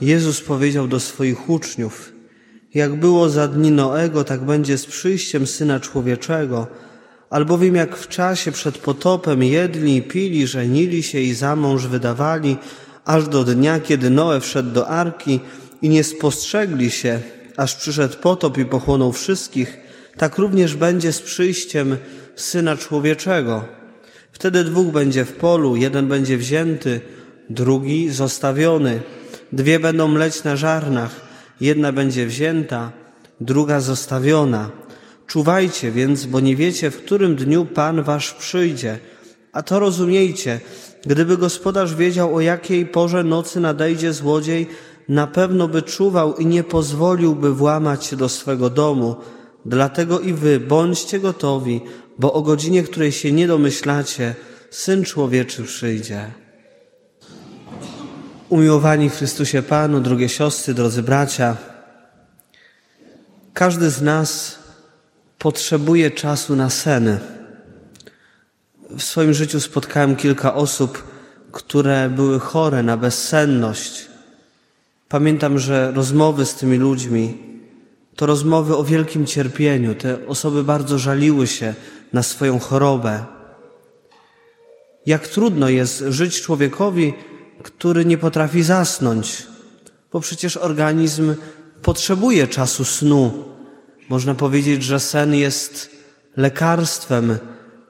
Jezus powiedział do swoich uczniów: Jak było za dni Noego, tak będzie z przyjściem syna człowieczego. Albowiem jak w czasie przed potopem jedli pili, żenili się i za mąż wydawali, aż do dnia, kiedy Noe wszedł do arki i nie spostrzegli się, aż przyszedł potop i pochłonął wszystkich, tak również będzie z przyjściem syna człowieczego. Wtedy dwóch będzie w polu, jeden będzie wzięty, drugi zostawiony. Dwie będą mleć na żarnach, jedna będzie wzięta, druga zostawiona. Czuwajcie więc, bo nie wiecie, w którym dniu Pan wasz przyjdzie. A to rozumiejcie, gdyby gospodarz wiedział, o jakiej porze nocy nadejdzie złodziej, na pewno by czuwał i nie pozwoliłby włamać się do swego domu. Dlatego i wy bądźcie gotowi, bo o godzinie, której się nie domyślacie, Syn Człowieczy przyjdzie. Umiłowani w Chrystusie Panu, drogie siostry, drodzy bracia, każdy z nas potrzebuje czasu na sen. W swoim życiu spotkałem kilka osób, które były chore na bezsenność. Pamiętam, że rozmowy z tymi ludźmi to rozmowy o wielkim cierpieniu. Te osoby bardzo żaliły się na swoją chorobę. Jak trudno jest żyć człowiekowi, który nie potrafi zasnąć, bo przecież organizm potrzebuje czasu snu. Można powiedzieć, że sen jest lekarstwem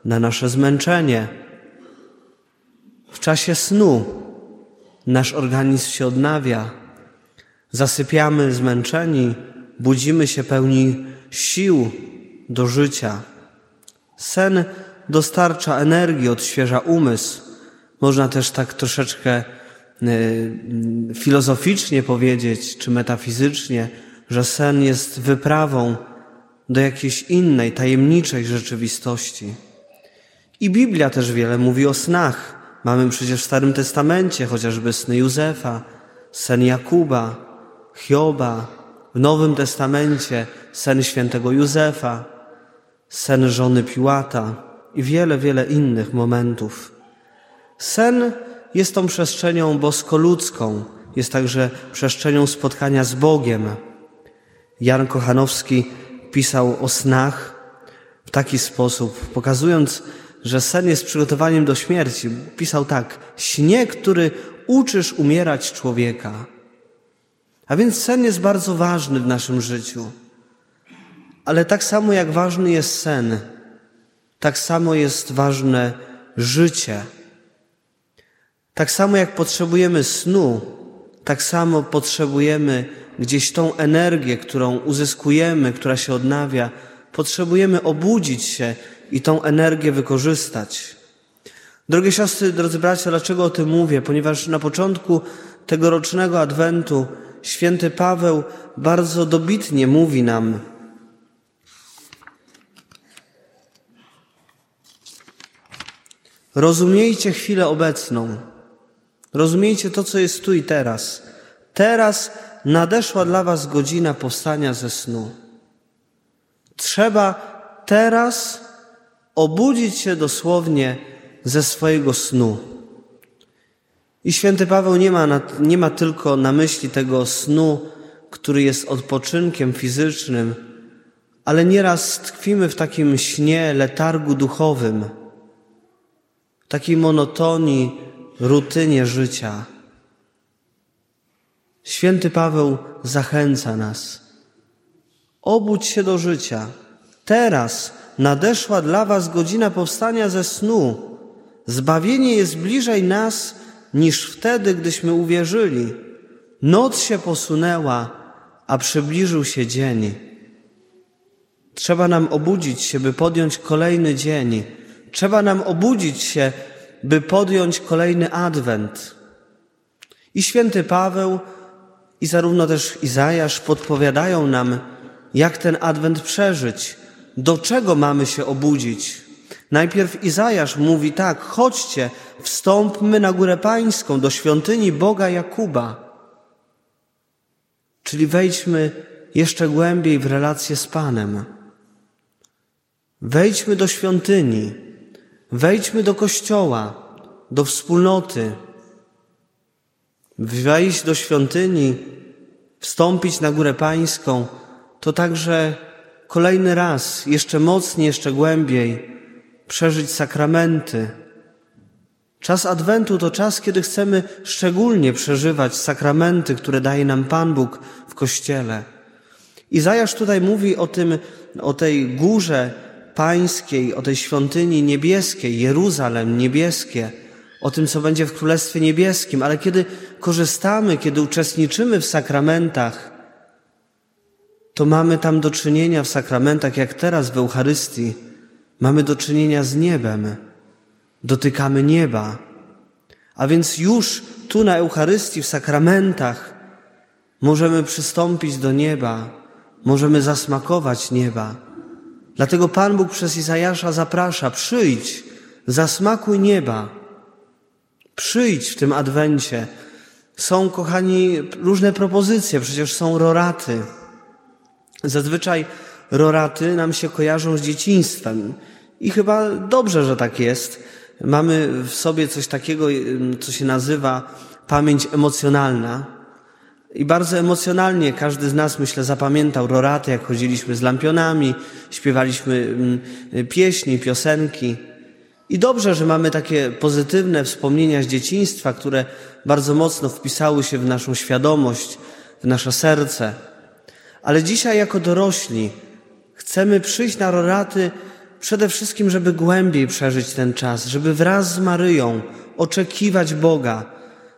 na nasze zmęczenie. W czasie snu nasz organizm się odnawia. Zasypiamy zmęczeni, budzimy się pełni sił do życia. Sen dostarcza energii, odświeża umysł. Można też tak troszeczkę filozoficznie powiedzieć, czy metafizycznie, że sen jest wyprawą do jakiejś innej, tajemniczej rzeczywistości. I Biblia też wiele mówi o snach. Mamy przecież w Starym Testamencie chociażby sny Józefa, sen Jakuba, Hioba, w Nowym Testamencie sen świętego Józefa, sen żony Piłata i wiele, wiele innych momentów. Sen jest tą przestrzenią boskoludzką, jest także przestrzenią spotkania z Bogiem. Jan Kochanowski pisał o snach w taki sposób, pokazując, że sen jest przygotowaniem do śmierci. Pisał tak: śnie, który uczysz umierać człowieka. A więc sen jest bardzo ważny w naszym życiu. Ale tak samo jak ważny jest sen, tak samo jest ważne życie. Tak samo jak potrzebujemy snu, tak samo potrzebujemy gdzieś tą energię, którą uzyskujemy, która się odnawia, potrzebujemy obudzić się i tą energię wykorzystać. Drogie siostry, drodzy bracia, dlaczego o tym mówię? Ponieważ na początku tegorocznego Adwentu święty Paweł bardzo dobitnie mówi nam, Rozumiejcie chwilę obecną. Rozumiejcie to, co jest tu i teraz. Teraz nadeszła dla Was godzina powstania ze snu. Trzeba teraz obudzić się dosłownie ze swojego snu. I święty Paweł nie ma, na, nie ma tylko na myśli tego snu, który jest odpoczynkiem fizycznym, ale nieraz tkwimy w takim śnie, letargu duchowym, takiej monotonii, rutynie życia. Święty Paweł zachęca nas. Obudź się do życia. Teraz nadeszła dla Was godzina powstania ze snu. Zbawienie jest bliżej nas niż wtedy, gdyśmy uwierzyli. Noc się posunęła, a przybliżył się dzień. Trzeba nam obudzić się, by podjąć kolejny dzień. Trzeba nam obudzić się, by podjąć kolejny adwent. I święty Paweł, i zarówno też Izajasz podpowiadają nam, jak ten adwent przeżyć, do czego mamy się obudzić. Najpierw Izajasz mówi tak: chodźcie, wstąpmy na górę pańską, do świątyni Boga Jakuba. Czyli wejdźmy jeszcze głębiej w relację z Panem. Wejdźmy do świątyni, wejdźmy do kościoła, do wspólnoty. wejść do świątyni, wstąpić na górę pańską, to także kolejny raz, jeszcze mocniej, jeszcze głębiej przeżyć sakramenty. Czas Adwentu to czas, kiedy chcemy szczególnie przeżywać sakramenty, które daje nam Pan Bóg w Kościele. Izajasz tutaj mówi o tym, o tej górze pańskiej, o tej świątyni niebieskiej, Jeruzalem niebieskie, o tym, co będzie w Królestwie Niebieskim, ale kiedy korzystamy, kiedy uczestniczymy w sakramentach, to mamy tam do czynienia w sakramentach, jak teraz w Eucharystii, mamy do czynienia z niebem, dotykamy nieba. A więc już tu na Eucharystii, w sakramentach, możemy przystąpić do nieba, możemy zasmakować nieba. Dlatego Pan Bóg przez Izajasza zaprasza: przyjdź, zasmakuj nieba. Przyjdź w tym adwencie. Są, kochani, różne propozycje, przecież są roraty. Zazwyczaj roraty nam się kojarzą z dzieciństwem. I chyba dobrze, że tak jest. Mamy w sobie coś takiego, co się nazywa pamięć emocjonalna. I bardzo emocjonalnie każdy z nas, myślę, zapamiętał roraty, jak chodziliśmy z lampionami, śpiewaliśmy pieśni, piosenki. I dobrze, że mamy takie pozytywne wspomnienia z dzieciństwa, które bardzo mocno wpisały się w naszą świadomość, w nasze serce. Ale dzisiaj, jako dorośli, chcemy przyjść na roraty przede wszystkim, żeby głębiej przeżyć ten czas, żeby wraz z Maryją oczekiwać Boga,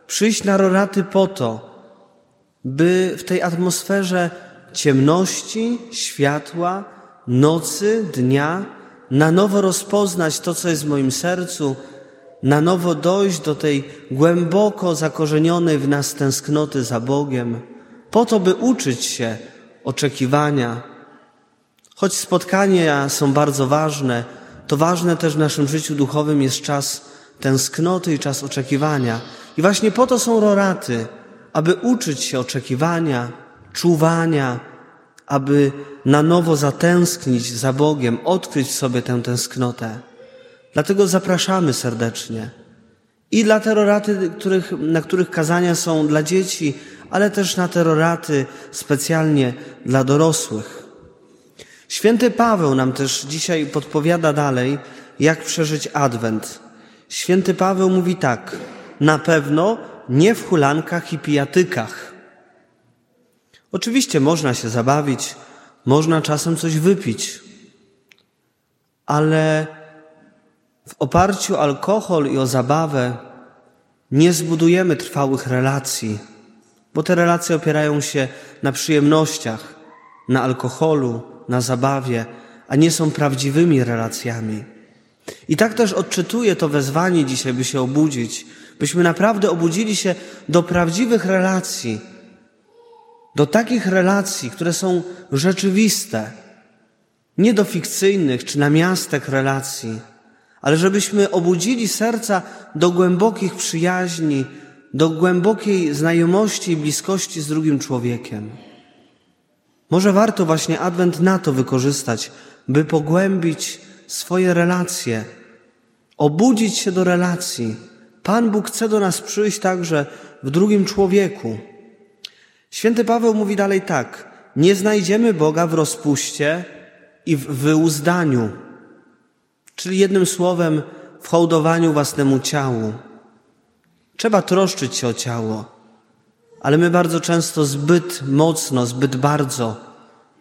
przyjść na roraty po to, by w tej atmosferze ciemności, światła, nocy, dnia, na nowo rozpoznać to, co jest w moim sercu, na nowo dojść do tej głęboko zakorzenionej w nas tęsknoty za Bogiem, po to, by uczyć się oczekiwania. Choć spotkania są bardzo ważne, to ważne też w naszym życiu duchowym jest czas tęsknoty i czas oczekiwania. I właśnie po to są roraty, aby uczyć się oczekiwania, czuwania, aby na nowo zatęsknić za Bogiem, odkryć w sobie tę tęsknotę. Dlatego zapraszamy serdecznie. I dla terroraty, których, na których kazania są dla dzieci, ale też na terroraty specjalnie dla dorosłych. Święty Paweł nam też dzisiaj podpowiada dalej, jak przeżyć Adwent. Święty Paweł mówi tak: Na pewno nie w hulankach i pijatykach. Oczywiście można się zabawić, można czasem coś wypić, ale w oparciu o alkohol i o zabawę nie zbudujemy trwałych relacji, bo te relacje opierają się na przyjemnościach, na alkoholu, na zabawie, a nie są prawdziwymi relacjami. I tak też odczytuję to wezwanie dzisiaj, by się obudzić, byśmy naprawdę obudzili się do prawdziwych relacji, do takich relacji, które są rzeczywiste, nie do fikcyjnych czy namiastek relacji, ale żebyśmy obudzili serca do głębokich przyjaźni, do głębokiej znajomości i bliskości z drugim człowiekiem. Może warto właśnie Adwent na to wykorzystać, by pogłębić swoje relacje, obudzić się do relacji. Pan Bóg chce do nas przyjść także w drugim człowieku. Święty Paweł mówi dalej tak: Nie znajdziemy Boga w rozpuście i w wyuzdaniu, czyli jednym słowem w hołdowaniu własnemu ciału. Trzeba troszczyć się o ciało, ale my bardzo często zbyt mocno, zbyt bardzo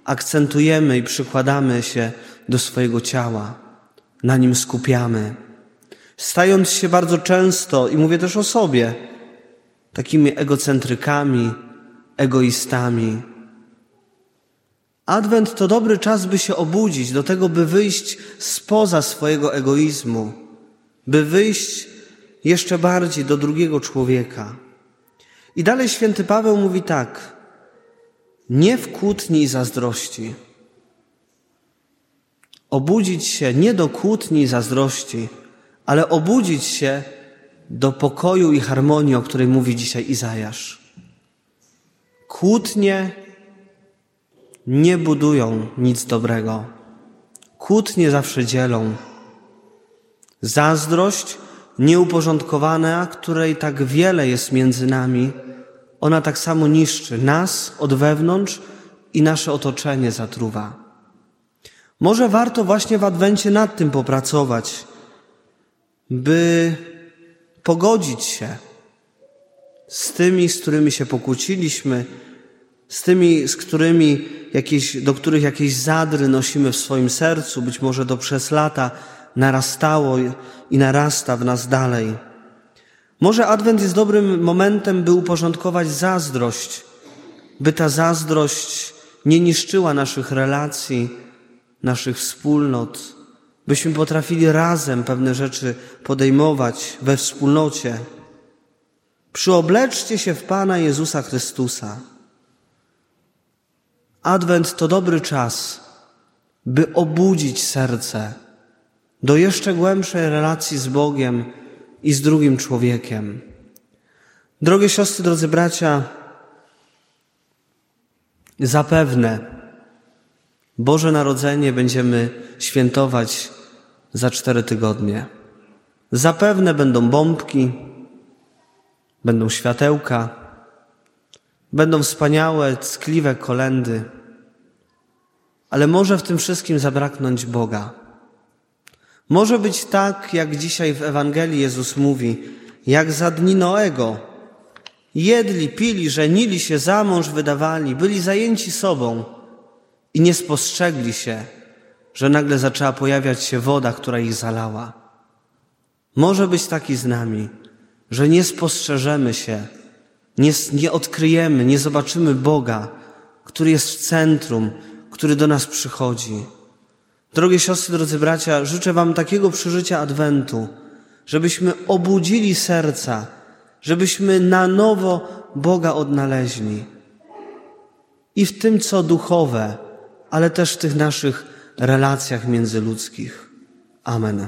akcentujemy i przykładamy się do swojego ciała, na nim skupiamy. Stając się bardzo często, i mówię też o sobie, takimi egocentrykami, egoistami. Adwent to dobry czas, by się obudzić, do tego, by wyjść spoza swojego egoizmu, by wyjść jeszcze bardziej do drugiego człowieka. I dalej święty Paweł mówi tak: nie w kłótni i zazdrości. Obudzić się nie do kłótni i zazdrości, ale obudzić się do pokoju i harmonii, o której mówi dzisiaj Izajasz. Kłótnie nie budują nic dobrego. Kłótnie zawsze dzielą. Zazdrość nieuporządkowana, której tak wiele jest między nami, ona tak samo niszczy nas od wewnątrz i nasze otoczenie zatruwa. Może warto właśnie w Adwencie nad tym popracować, by pogodzić się z tymi, z którymi się pokłóciliśmy, z tymi, z którymi jakieś, do których jakieś zadry nosimy w swoim sercu, być może to przez lata narastało i narasta w nas dalej. Może Adwent jest dobrym momentem, by uporządkować zazdrość, by ta zazdrość nie niszczyła naszych relacji, naszych wspólnot, byśmy potrafili razem pewne rzeczy podejmować we wspólnocie. Przyobleczcie się w Pana Jezusa Chrystusa. Adwent to dobry czas, by obudzić serce do jeszcze głębszej relacji z Bogiem i z drugim człowiekiem. Drogie siostry, drodzy bracia, zapewne Boże Narodzenie będziemy świętować za cztery tygodnie. Zapewne będą bombki, będą światełka, będą wspaniałe, ckliwe kolendy, ale może w tym wszystkim zabraknąć Boga. Może być tak, jak dzisiaj w Ewangelii Jezus mówi, jak za dni Noego. Jedli, pili, żenili się, za mąż wydawali, byli zajęci sobą i nie spostrzegli się, że nagle zaczęła pojawiać się woda, która ich zalała. Może być taki z nami, że nie spostrzeżemy się, nie, nie odkryjemy, nie zobaczymy Boga, który jest w centrum, który do nas przychodzi. Drogie siostry, drodzy bracia, życzę Wam takiego przeżycia Adwentu, żebyśmy obudzili serca, żebyśmy na nowo Boga odnaleźli. I w tym, co duchowe, ale też w tych naszych relacjach międzyludzkich. Amen.